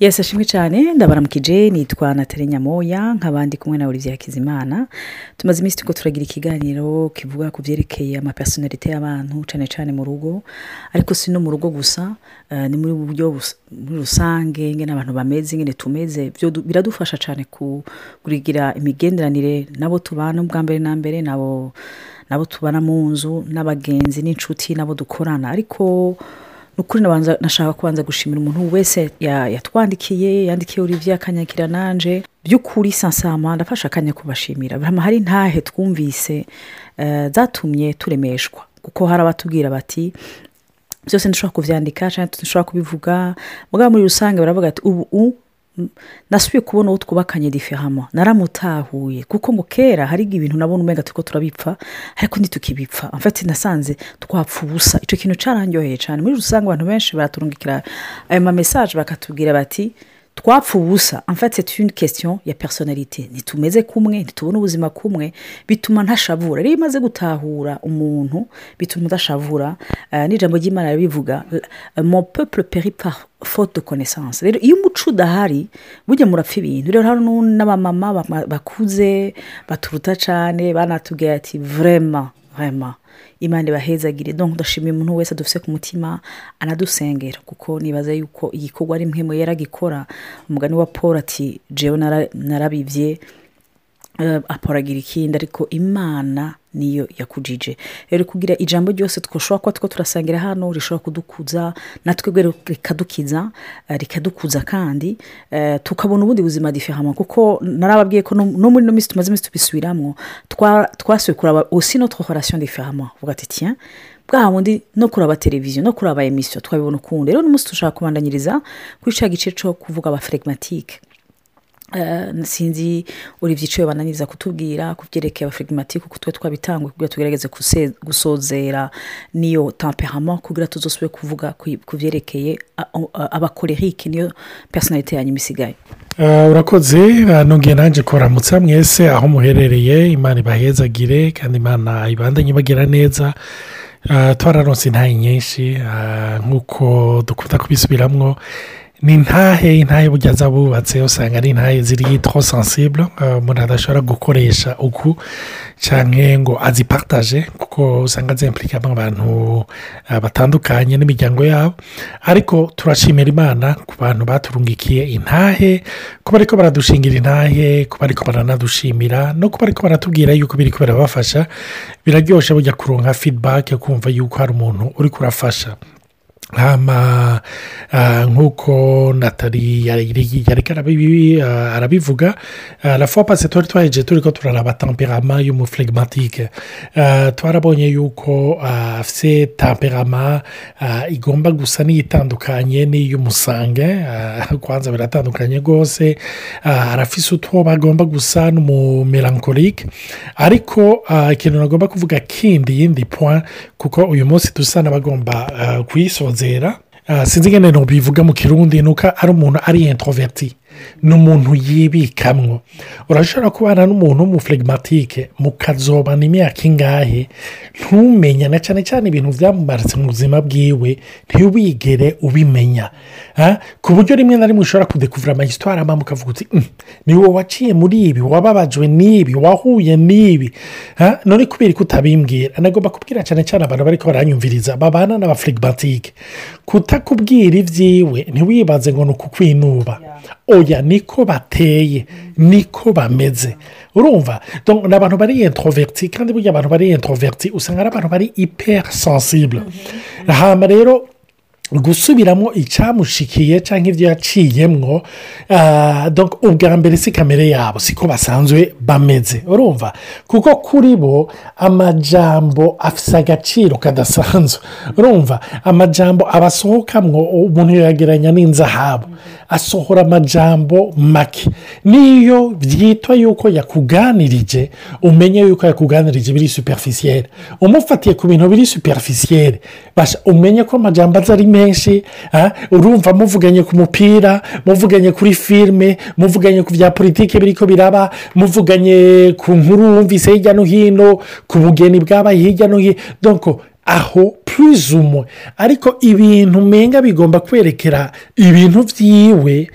yesi ashimwe cyane. Ndabaramukije nitwa natale nyamoya nk'abandi kumwe na olivier hakizimana. Tumaze iminsi turiko turagira ikiganiro kivuga ku byerekeye amapersonalite y'abantu cyane cyane mu rugo. Ariko si no mu rugo gusa eh, ni muri buryo muri rusange ingene abantu bameze ingene tumeze. Byo du- biradufasha cyane ku- kugira imigenderanire nabo tubana ubwa mbere na mbere nabo nabo tubana mu nzu n'abagenzi n'inshuti nabo dukorana. Ariko ni ukuri nashaka kubanza gushimira umuntu wese ya- yatwandikiye yandikiye olivier akanyakira nanje. By'ukuri sansama ndafasha akanya kubashimira. Hari ntahe twumvise eh, zatumye turemeshwa. Kuko hari abatubwira bati byose ndushobora kuvyandika cyangwa dushobora kubivuga. Mugabo muri rusange baravuga ati ubu nasubiye kubona uwo twubakanye diferama naramutahuye. Kuko ngo kera hari ibintu nabona umenga turiko turabipfa ariko ntitukibipfa. Fait nasanze twapfa ubusa. Ico kintu carandyoheye cyane muri rusange abantu benshi baraturungikira ayo ma message bakatubwira bati twapfa ubusa en fait c'est une question. Ya personnalité. Ntitumeze kumwe ntitubona ubuzima kumwe. Bituma ntashavura rero iyo umaze gutahura umuntu bituma udashavura uh, n'ijambo ry'imana rirabivuga mon peuple périt par faute de connaissance. Rero iyo umuco udahari burya murapfa ibintu. Rero hari n'u- n'abamama bama- bakuze baturuta cyane banatubwira ati vraiment vraiment. Imana ibahezagire donc ndashimiye umuntu wese adufise ku mutima anadusengera kuko nibaza yuko igikorwa ari mwe yaragikora umugani wa paul ati jewe nara- narabivye. uh, aporagira ikindi ariko imana niyo yakujije. Rero kugira ijambo ryose twoshobora kuba two turasangira hano rishobora kudukuza natwe rikadukiza eh, rikadukuza kandi eh, tukabona ubundi buzima diferama kuko narababwiye ko no no muri no minsi tumaze iminsi tubisubiramwo twa- twasuye kuraba aussi notre relation différemment vuga ati tiens bwa bundi no kuraba televiziyo no kuraba emisiyo twabibona ukundi. Rero n'umunsi dushaka kubandanyiriza kuri ca gice co kuvuga aba sinzi olivier icyo bananiza kutubwira ku byerekeye abafirigimatike kuko twe twabitangwe kugira tugerageze gusozera niyo temperament kugira tuzosubire kuvuga ku- byerekeye a- a- abakolerike niyo personalite yanyu isigaye Uh, urakoze uh, nongeye nanjye kuramutsa mwese aho muherereye imana ibahezagire kandi imana ibandanye ibagira neza. Twararonse intahe nyinshi nk'uko dukunda kubisubiramwo. Ni intahe intahe burya zabubatse usanga ari intahe ziri tro sensible. Uh, umuntu adashobora gukoresha uku cyangwa ngo azipartaje kuko usanga zemplikamo abantu batandukanye n'imiryango yabo ariko turashimira imana ku bantu baturungikiye intahe kuba ariko baradushingira intahe kuba ariko baranadushimira no kuba ariko baratubwira yuko biri kubera bafasha biraryoshye bujya kuronka yo kumva yuko hari umuntu uri kurafasha nk'uko natali arabivuga la fois passée twari twaheje turi ko turaraba temperama y'umuflegmatike Ah, twarabonye yuko ah, afise temperama ah, igomba gusa n'iyitandukanye n'iy'umusange kwanza biratandukanye rwose arafise utwo bagomba gusa n'umumelankolike ariko ikintu nagomba kuvuga kindi yindi point kuko uyu munsi dusa n'abagomba ah, kuyisozera Ah, sinzi ingene bivuga mu kirundi ni uko ari umuntu ari introverti ni umuntu yibikamwo urashobora kubana n'umuntu w'umuflegmatike mukazobana imyaka ingahe? Ntumenye na cyane cyane ibintu byamumaritse mu buzima bwiwe ntiwigere ubimenya. Ah, ku buryo rimwe na rimwe ushobora kudekuvura amahistoire ama mukavuga uti "Mm, ni wowe waciye muri ibi wababajwe n'ibi wahuye n'ibi. Ah, none kubera ko utabimbwira nagomba kubwira cyane cyane abantu bariko baranyumviriza babana n'abaflegmatike kutakubwira ibyiwe ntiwibaze ngo ni ukukwinuba. Oya niko bateye niko bameze. Urumva? Donc, ni abantu bari introverti kandi burya abantu bari introverti usanga ari abantu bari hyper sensible hama rero gusubiramo icyamushikiye cyangwa ibyo yaciyemwo donc ubwa mbere si kamere yabo siko basanzwe bameze. Urumva? Kuko kuri bo amajambo afite agaciro kadasanzwe. Urumva? Amajambo abasohokamwo umuntu yagereranya n'inzahabu asohora amajambo make. Niyo byitwa yuko yakuganirije umenye yuko yakuganirije biri superficiel. Umufatiye ku bintu biri basha umenye ko amajambo aza ari menshi urumva muvuganye ku mupira muvuganye kuri filime muvuganye ku bya politiki biriko biraba muvuganye ku nkuru wumvise hirya no hino ku bugeni bwabaye hirya no hino aho purizumwe ariko ibintu umenga bigomba kwerekera ibintu byiwe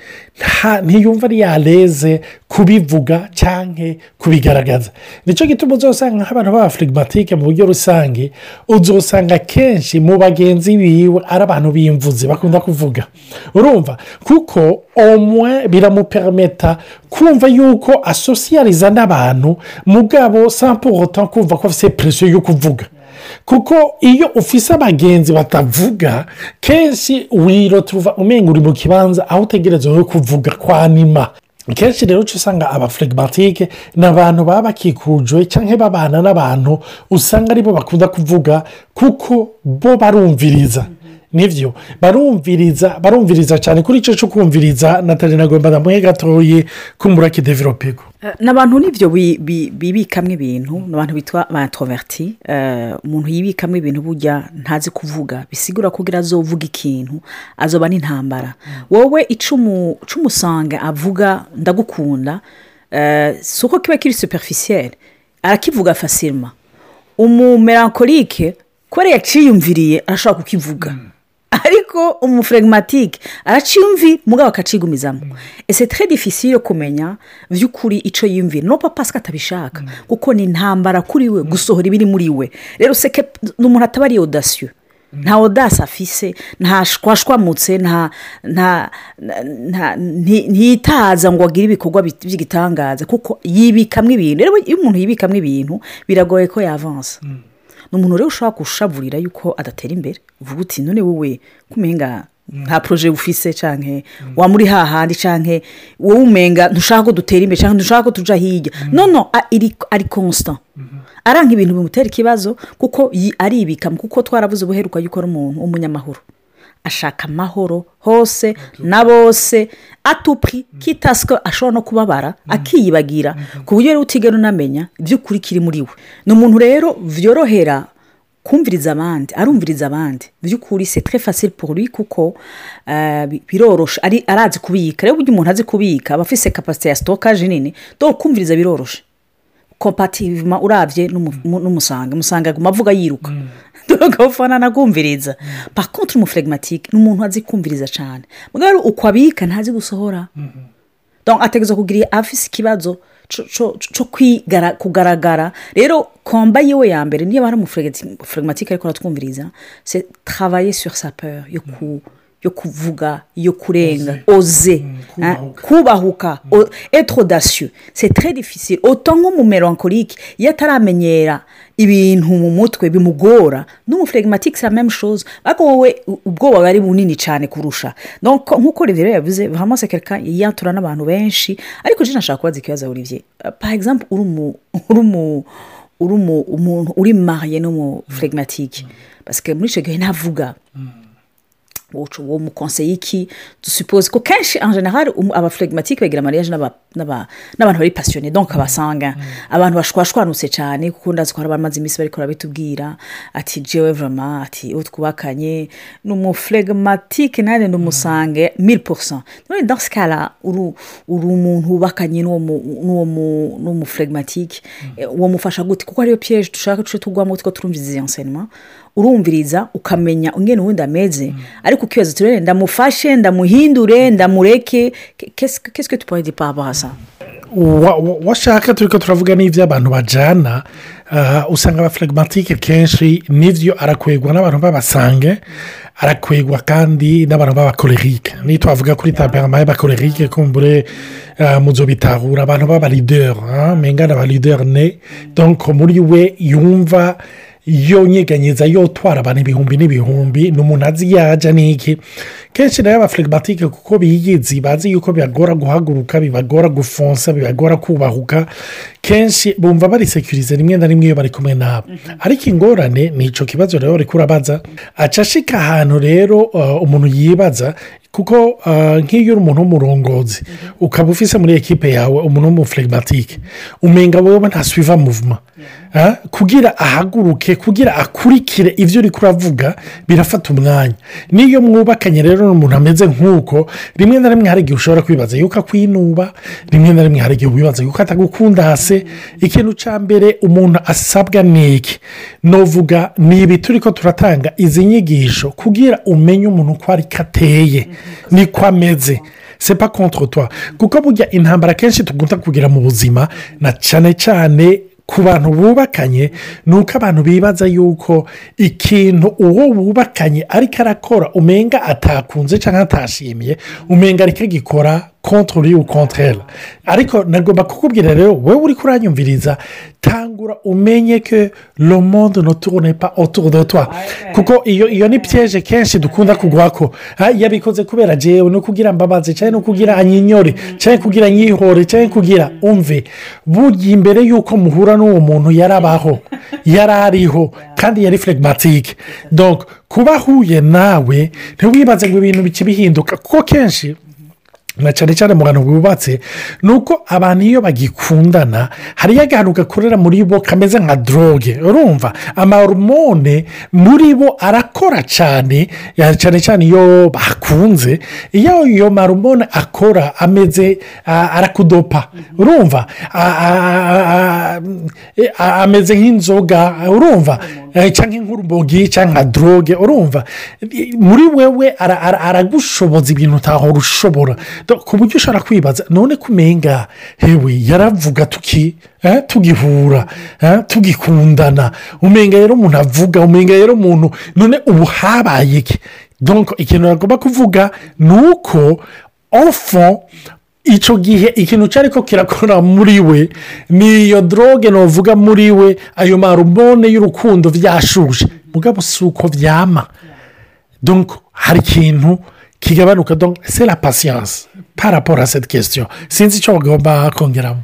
ntiyumva yareze kubivuga cyangwa kubigaragaza. Nicyo gituma uzasanga nk'abantu b'abafirigimatike mu buryo rusange uzasanga kenshi mu bagenzi biwe ari abantu b'imvuzi bakunda kuvuga. Urumva? Kuko omwe biramuperameta kumva yuko asosiyariza n'abantu mugabo sampuroto kumva ko afite presiyo yo kuvuga. Kuko iyo ufise abagenzi batavuga kenshi wirotuva umenga uri mu kibanza aho utegereza wowe kuvuga kwa nima. Kenshi rero uca usanga abafirigimatike ni abantu baba bakikujwe cyangwa babana n'abantu usanga ari bo bakunda kuvuga kuko bo barumviriza. Ni byo barumviriza barumviriza cyane kuri icyo cyo kumviriza natali nagomba ndamuhe gatoya k'umurake developego ni abantu n'ibyo bibikamo ibintu ni abantu bitwa ba introverti. Umuntu yibikamo ibintu burya ntazi kuvuga bisigura ko azovuga ikintu azoba n'intambara. Wowe icumu umusanga avuga ndagukunda si uko kiba kiri superficielle arakivuga fasirima umumerankorike kubera yaciyumviriye arashobora kukivuga. Ariko umufregimatike araciyumvi mugabo akacigumizamo. Ese tere difficile yo kumenya by'ukuri icyo yiyumvira no papa ko atabishaka. Kuko ni intambara kuri we gusohora ibiri muri we. Rero seke ni umuntu ataba ari odasiyo nta odasi afise ntashwashwamutse ntitaza ngo agire ibikorwa by'igitangaza kuko yibikamo ibintu. Rero iyo umuntu yibikamo ibintu biragoye ko yavansa ni umuntu rero ushobora gushaburira yuko adatera imbere. Uvuga uti none wowe kumenga nta poroje ufise cyangwa wamuri hahandi cyangwa wowe umenga ntushaka ko dutera imbere cyangwa ntushaka ko tuja hirya. Nono ari konsita aranga ibintu bimutera ikibazo kuko aribikamo kuko twarabuze ubuheruka yuko ari umuntu w'umunyamahoro. Ashaka amahoro hose na bose atupri kitaswe ashobora no kubabara akiyibagira. Ku buryo rero utigera unamenya iby'ukuri kiri muri we. Ni umuntu rero byorohera kumviriza abandi arumviriza abandi. By'ukuri se pour lui kuko biroroshe arazi kubika. Rero uburyo umuntu azi kubika aba afite kapasite ya sitokaje nini dore kumviriza biroroshe. Kompativima urabye n'umusanga. Umusanga aguma avuga yiruka. Ugafana nakumviriza pakonti umufregimatike ni umuntu azi kumviriza cyane rero uko abika ntazi gusohora. Ategereza kugira afise ikibazo cyo kugaragara. Rero komba yiwe ya mbere niyo ari umufregimatike ariko aratwumviriza se travaye sur sa peur yo ku yo kuvuga yo kurenga oze kubahuka. Etro dasiyo se tre difficile. Oto nk'umumerankorike iyo ataramenyera ibintu mu mutwe bimugora. Meme chose ariko wowe ubwoba ari bunini cyane kurusha. Nk'uko rero yavuze vamo sekereka yatura n'abantu benshi ariko jena ashaka kubaza ikibazo Olivier. Par exemple uri umuntu uri mariye n'umufregimatike basike muri icyo gihe ntavuga uwo mukonseye iki dusupoze ko kenshi en general abafregimatike bagira mariage n'abantu bari pasiyone donka basanga abantu bashwashwanutse cyane kuko ndazi ko hari abamaze iminsi bari barabitubwira ati jewe vama ati uwo twubakanye ni umufregimatike nanjye ndumusange mille pourcent none là uri umuntu wubakanye n'uwo mufregimatike wamufasha gute kuko ariyo piyeje dushaka duce tugwamo two turumviza izi enseignement urumviriza ukamenya ungene ubundi ameze. Ariko ukibaza turere ndamufashe ndamuhindure ndamureke. Kesike tupoye pabasa washaka turi ko turavuga n'ibyo abantu bajyana usanga abafregimatike kenshi n'ibyo arakwegwa n'abantu b'abasange arakwegwa kandi n'abantu b'abakorerike niyo twavuga kuri taberama y'abakorerike kumbure muzo bitahura abantu b'abarideri mengana abarideri ne donko muri we yumva yonyeganyeza yotwara abantu ibihumbi n'ibihumbi ni umuntu azi yajya n'iki kenshi na yo abafregimatike kuko biyizi bazi yuko bibagora guhaguruka bibagora gufonsa bibagora kubahuka. Kenshi bumva barisekuriza rimwe na rimwe iyo bari kumwe nabo ariko ingorane ni icyo kibazo rero bari kurabaza aca ashika ahantu rero umuntu yibaza kuko nk'iyo uri umuntu w'umurongozi ukaba ufise muri ekipe yawe umuntu w'umufregimatike umenga wowe ntasubiva muvuma. Kugira ahaguruke kugira akurikire ibyo uri kuravuga birafata umwanya. N'iyo mwubakanye rero n'umuntu ameze nk'uko rimwe na rimwe hari igihe ushobora kwibaza yuko akwinuba rimwe na rimwe hari igihe wibaza yuko atagukunda hasi ikintu cya mbere umuntu asabwa ni iki? Novuga ni ibi turi ko turatanga izi nyigisho kugira umenye umuntu uko ari ateye niko ameze. Sepa toi. Kuko burya intambara kenshi tugunda kugira mu buzima na cyane cyane ku bantu bubakanye ni uko abantu bibaza yuko ikintu uwo bubakanye ariko arakora umenga atakunze cyangwa atashimiye umenga ariko agikora contre uri ukontrera ariko nagomba kukubwira rero wowe uri kuranyumviriza tangura umenye ko ne tourne pas autour de toi. Kuko iyo iyo ni piyeje kenshi dukunda kugwa ko. Ah, yabikoze kubera jewe no kugira mbabazi cyangwa no kugira anyinyore cyangwa kugira nyihore cyangwa kugira umve. Burya imbere y'uko muhura n'uwo muntu yarabaho yari ariho kandi yari flegmatike donc kuba ahuye nawe ntiwibaze ngo ibintu bikibihinduka. Kuko kenshi na cyane cyane mu bantu bubatse ni uko abantu iyo bagikundana hariyo akantu gakorera muri bo kameze nka droge urumva? Amahormone muri bo arakora cyane ya- cyane cyane iyo bakunze iyo iyo mahormone akora ameze arakudopa. Urumva? Ameze nk'inzoga. Urumva? Eh, cyangwa nk'urubogi cyangwa nka droge urumva? Muri wewe ara- ara- aragushoboza ibintu utahora ushobora. Ku buryo ushobora kwibaza none kumenga hewe yaravuga tuki eh, tugihura eh, tugikundana. Umenga rero umuntu avuga umenga rero umuntu none ubu habaye iki? Ikintu agomba kuvuga ni uko ofo icyo gihe ikintu cyari ko kirakora muri we ni iyo droge navuga muri we ayo marumone y'urukundo byashuje mugabo si uko byama hari ikintu kigabanuka donc c'est la patience par rapport à cette question. Sinzi icyo bagomba kongeramo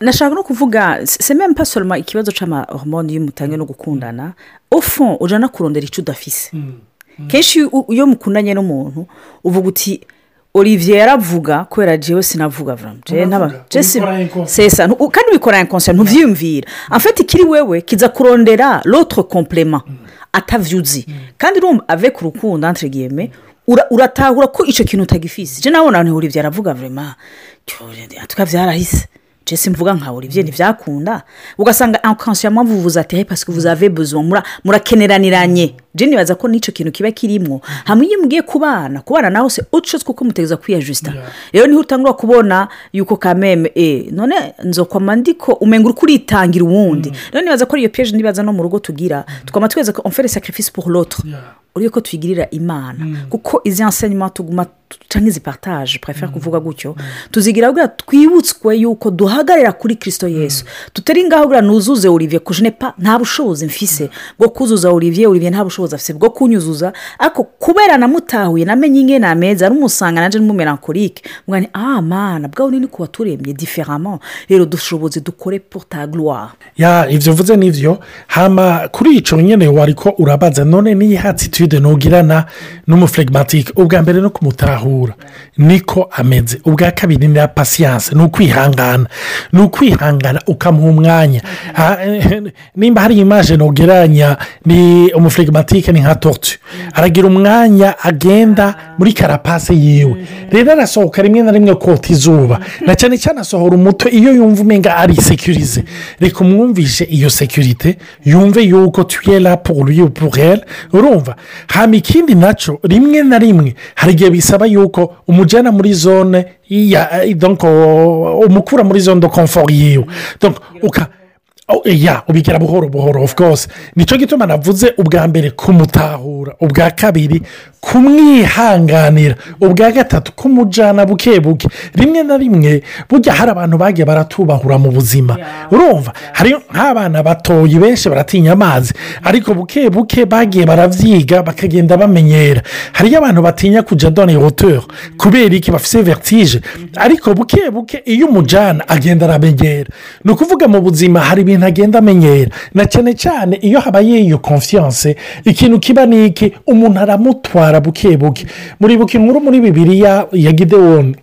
nashaka no kuvuga sememe pasoroma ikibazo cy'amahomoni iyo mutangiye no gukundana. Ofo ujya no kurondera icyo udafise kenshi iyo- mukundanye n'umuntu uvuga uti olivier yaravuga kubera jewe sinavuga sesa kandi ubikora inkonsiyo ntubyiyumvira afite ikiri wewe kiza kurondera l'autre complement atavyuzi. Kandi urukundo entre guillemets ura- uratahura ko icyo kintu utagifise je nabona abantu olivier aravuga vraiment tuka vyarahise je simvuga nka olivier ntivyakunda ugasanga inconsciemment vuvuza ati vous avez besoin mura- murakeneraniranye je nibaza ko n'icyo kintu kiba kirimwo hamwe iyo mugiye kubana kubana nawe se chose kuko mutegeza kwiyajusita rero ni ho utangura kubona yuko kameme e none nzokwama ndiko umenga uri kuritangira uwundi rero nibaza ko ariyo piyeje ndibaza no mu rugo tugira tukaba tweza ko le sacrifice pour l'autre Uriyo ko twigirira imana. Kuko izi enseignement tuguma cyangwa izi partage prefere kuvuga gutyo. Tuzigira kugira twibutswe yuko duhagarara kuri kirisito yesu. Tutari ngaho kugira nuzuze olivier kujene pa nta bushobozi mfise bwo kuzuza olivier olivier nta bushobozi afite bwo kunyuzuza. Ariko kubera namutahuye namenye inge nameza n'umusanga nanjye n'umumelankolike. Mvuga ni ah mana bwawe ni kuba turemye diferamo rero dushoboze dukore pour ta gloire. Ya ibyo uvuze ni byo hama kuri icyo nyine wari ko urabaza none n'iyi hatitude ntugirana n'umuflegimatike ubwa mbere no kumutahura niko ameze. Ubwa kabiri ni pasiyanse ni ukwihangana. Ni ukwihangana ukamuha umwanya. Nimba hari imaje ntugeranya ni umuflegimatike ni nka tortu aragira umwanya agenda muri karapase yiwe. Rero arasohoka rimwe na rimwe kota izuba. Na cyane cyane asohora umutwe iyo yumva umenga ari sekirize reka umwumvishe iyo sekirite yumve yuko ou pour elle. Urumva? Hama ikindi na cyo rimwe na rimwe hari igihe bisaba yuko umujyana muri zone donc umukura muri zone de confort yiwe. Ya ubigera buhoro buhoro of course. Nicyo gituma navuze ubwa mbere kumutahura ubwa kabiri kumwihanganira ubwa gatatu kumujyana buke buke rimwe na rimwe burya hari abantu bagiye baratubahura mu buzima. Urumva hari nk'abana batoye benshi baratinya amazi ariko buke buke bagiye baravyiga bakagenda bamenyera. Hariyo abantu batinya kujya done hoteli kubera iki? Bafite vertige. Ariko buke buke iyo umujyana agenda aramenyera. Ni ukuvuga mu buzima hari ibintu agenda amenyera na cyane cyane iyo habaye iyo confiance ikintu kiba ni iki? Umuntu aramutwara buke buke. Muri buke inkuru muri bibiriya ya gidewoni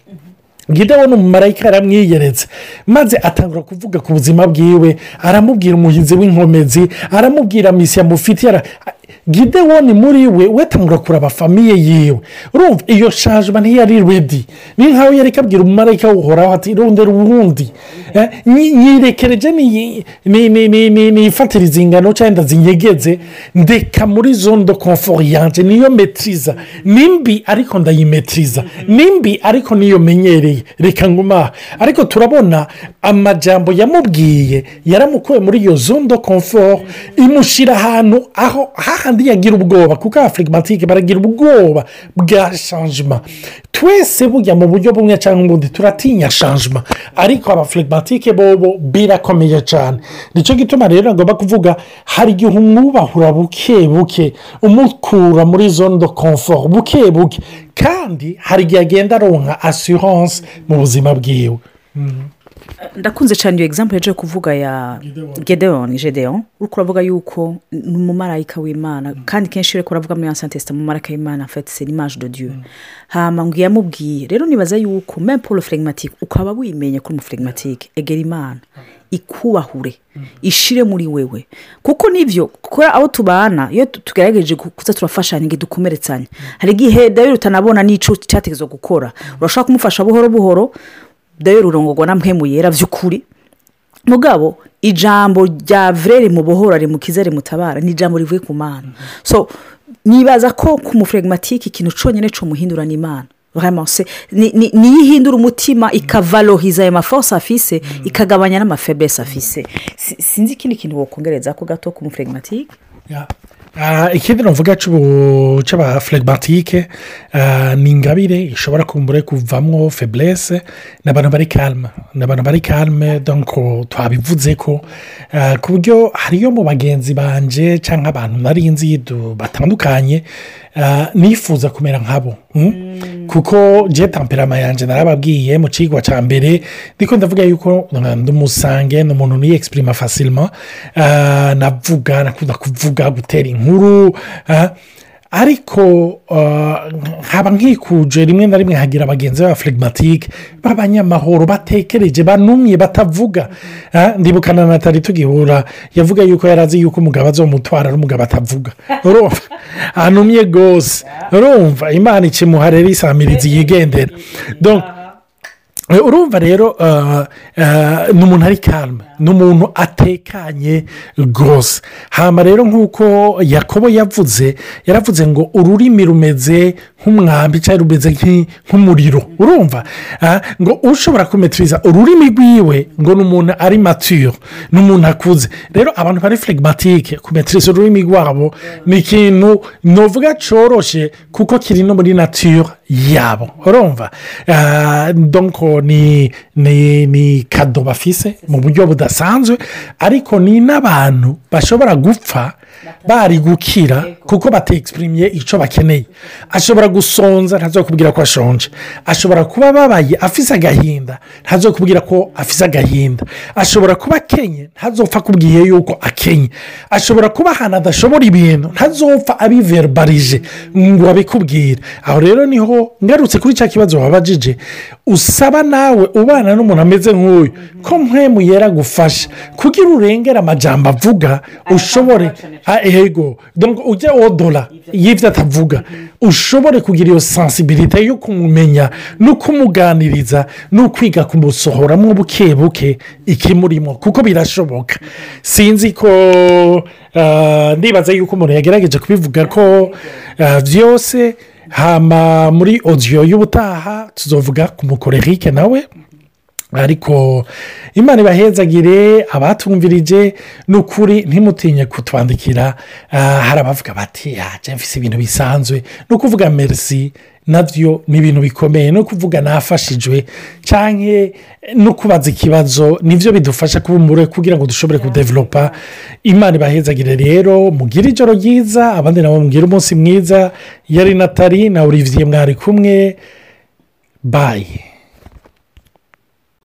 gideon umumarayika yaramwiyeretse maze atangura kuvuga ku buzima bwiwe aramubwira umuhinzi w'inkomezi aramubwira misi yamufitiye gidewoni muri we wetangura kuraba famiye yiwe. Urumva iyo shajima ntiyari redi ni nkaho yari kabwira umumarayika w'uhoraho ati rondera ubundi nyirekereje niyifatiriza ingano cyangwa zinyegeze ndeka muri zondo komforo yanje niyo metiriza nimbi ariko ndayimetiriza nimbi ariko niyo menyereye. Reka ngumaha ariko turabona amajambo yamubwiye yaramukuye muri iyo zondo komforo imushyira ahantu aho hahandi yagira ubwoba kuko abafirigimatike baragira ubwoba bwa shanjima twese bujya mu buryo bumwe cyangwa ubundi turatinya shanjima ariko abafirigimatike bobo birakomeye cyane. Nicyo gituma rero agomba kuvuga hari igihe umwubahura buke buke umukura muri zondo komforo buke buke. Kandi hari igihe agenda aronka asiranse mu buzima bwiwe. Ndakunze cyane iyo egizampu yaje kuvuga ya gedeon. Gedeon uri kuravuga yuko ni umumarayika w'imana kandi kenshi uri kuravuga muri ansante sita umumarayika w'imana afite n'imaje de dieu. Hama ngo yamubwiye rero nibaza yuko meme paul flegmatike ukaba wimenye kuri umuflegmatike egera imana ikubahure ishire muri wewe. Kuko ni byo kuko aho tubana iyo tugerageje kuza turafashanya ngo dukomeretsanye. Hari igihe dawe utanabona n'icyo cyategerezwa gukora. Urashobora kumufasha buhoro buhoro dawe rurongorwa na mpemu yera by'ukuri mugabo ijambo rya vurere mu buhora rimukiza rimutabara ni ijambo rivuye ku mana. So nibaza ko ku mufregmatike ikintu cyonyine cyumuhindura ni imana niyo ihindura umutima ikavarohiza ayo maforce afise ikagabanya n'amafebesi afise. Sinzi ikindi kintu wakongereza ko gato ku mufregmatike ikindi navuga cy'abaflegmatike ni ingabire ishobora kumbura kuvamo feburese ni abantu bari kalme ni abantu bari kalme donko twabivuze ko ku buryo hariyo mu bagenzi banje cyangwa abantu nari nzi batandukanye nifuza kumera nkabo kuko je tamperama yanjye narababwiye mu kigo cya mbere ndiko ndavuga yuko ndumusange ni umuntu niyo egisipurima fasilima navuga nakunda kuvuga gutera inkuru ariko nkaba nkikuje rimwe na rimwe hagira abagenzi b'abafirigimatike b'abanyamahoro batekereje banumye batavuga. Ndibukana na tari tugihura yavuga yuko yari azi yuko umugabo azomutwara n'umugabo atavuga. Urumva? Anumye rwose. Urumva? Imana ikimuha rero isamirizi yigendera. Urumva rero ni umuntu ari kalme ni umuntu atekanye rwose. Hamba rero nk'uko yakobo yavuze yaravuze ngo ururimi rumeze nk'umwambi cyangwa rumeze nk'umuriro. Urumva? Ngo ushobora kumetiriza ururimi rwiwe ngo ni umuntu ari matire ni umuntu akuze. Rero abantu bari flegmatike kumetiriza ururimi rwabo ni ikintu nuvuga cyoroshye kuko kiri no muri natire yabo urumva donko ni ni kado bafise mu buryo budasanzwe ariko ni n'abantu bashobora gupfa bari gukira kuko bategisipurimiye icyo bakeneye. Ashobora gusonza ntazakubwira ko ashonje. Ashobora kuba ababaye afise agahinda ntazakubwira ko afise agahinda. Ashobora kuba akenye ntazopfa akubwiye yuko akenye. Ashobora kuba ahantu adashobora ibintu ntazopfa abiverubarije ngo abikubwire. Aho rero ni ho ngarutse kuri cya kibazo wabajije. Usaba nawe ubana n'umuntu ameze nk'uyu ko nk'emu yera gufasha kugira urengere amajyamba avuga ushobore ego ujya wodora y'ibyo atavuga ushobore kugira iyo sansibilite yo kumumenya no kumuganiriza no kwiga kumusohoramo buke buke ikimurimo kuko birashoboka sinzi ko ndibaza yuko umuntu yagerageje kubivuga ko byose hama muri odiyo y'ubutaha tuzovuga ku mukorerike nawe ariko imana ibahezagire abatumvirije ni ukuri ntimutinye kutwandikira. Hari abavuga bati mfise ibintu bisanzwe. Ni ukuvuga merisi na byo ni ibintu bikomeye. No kuvuga nafashijwe cyangwa no kubaza ikibazo ni byo bidufasha kubumbura kugira ngo dushobore kudevelopa. Imana ibahezagire rero mugire ijoro ryiza abandi nabo mugire umunsi mwiza. Yari natali na olivier mwari kumwe. Bayi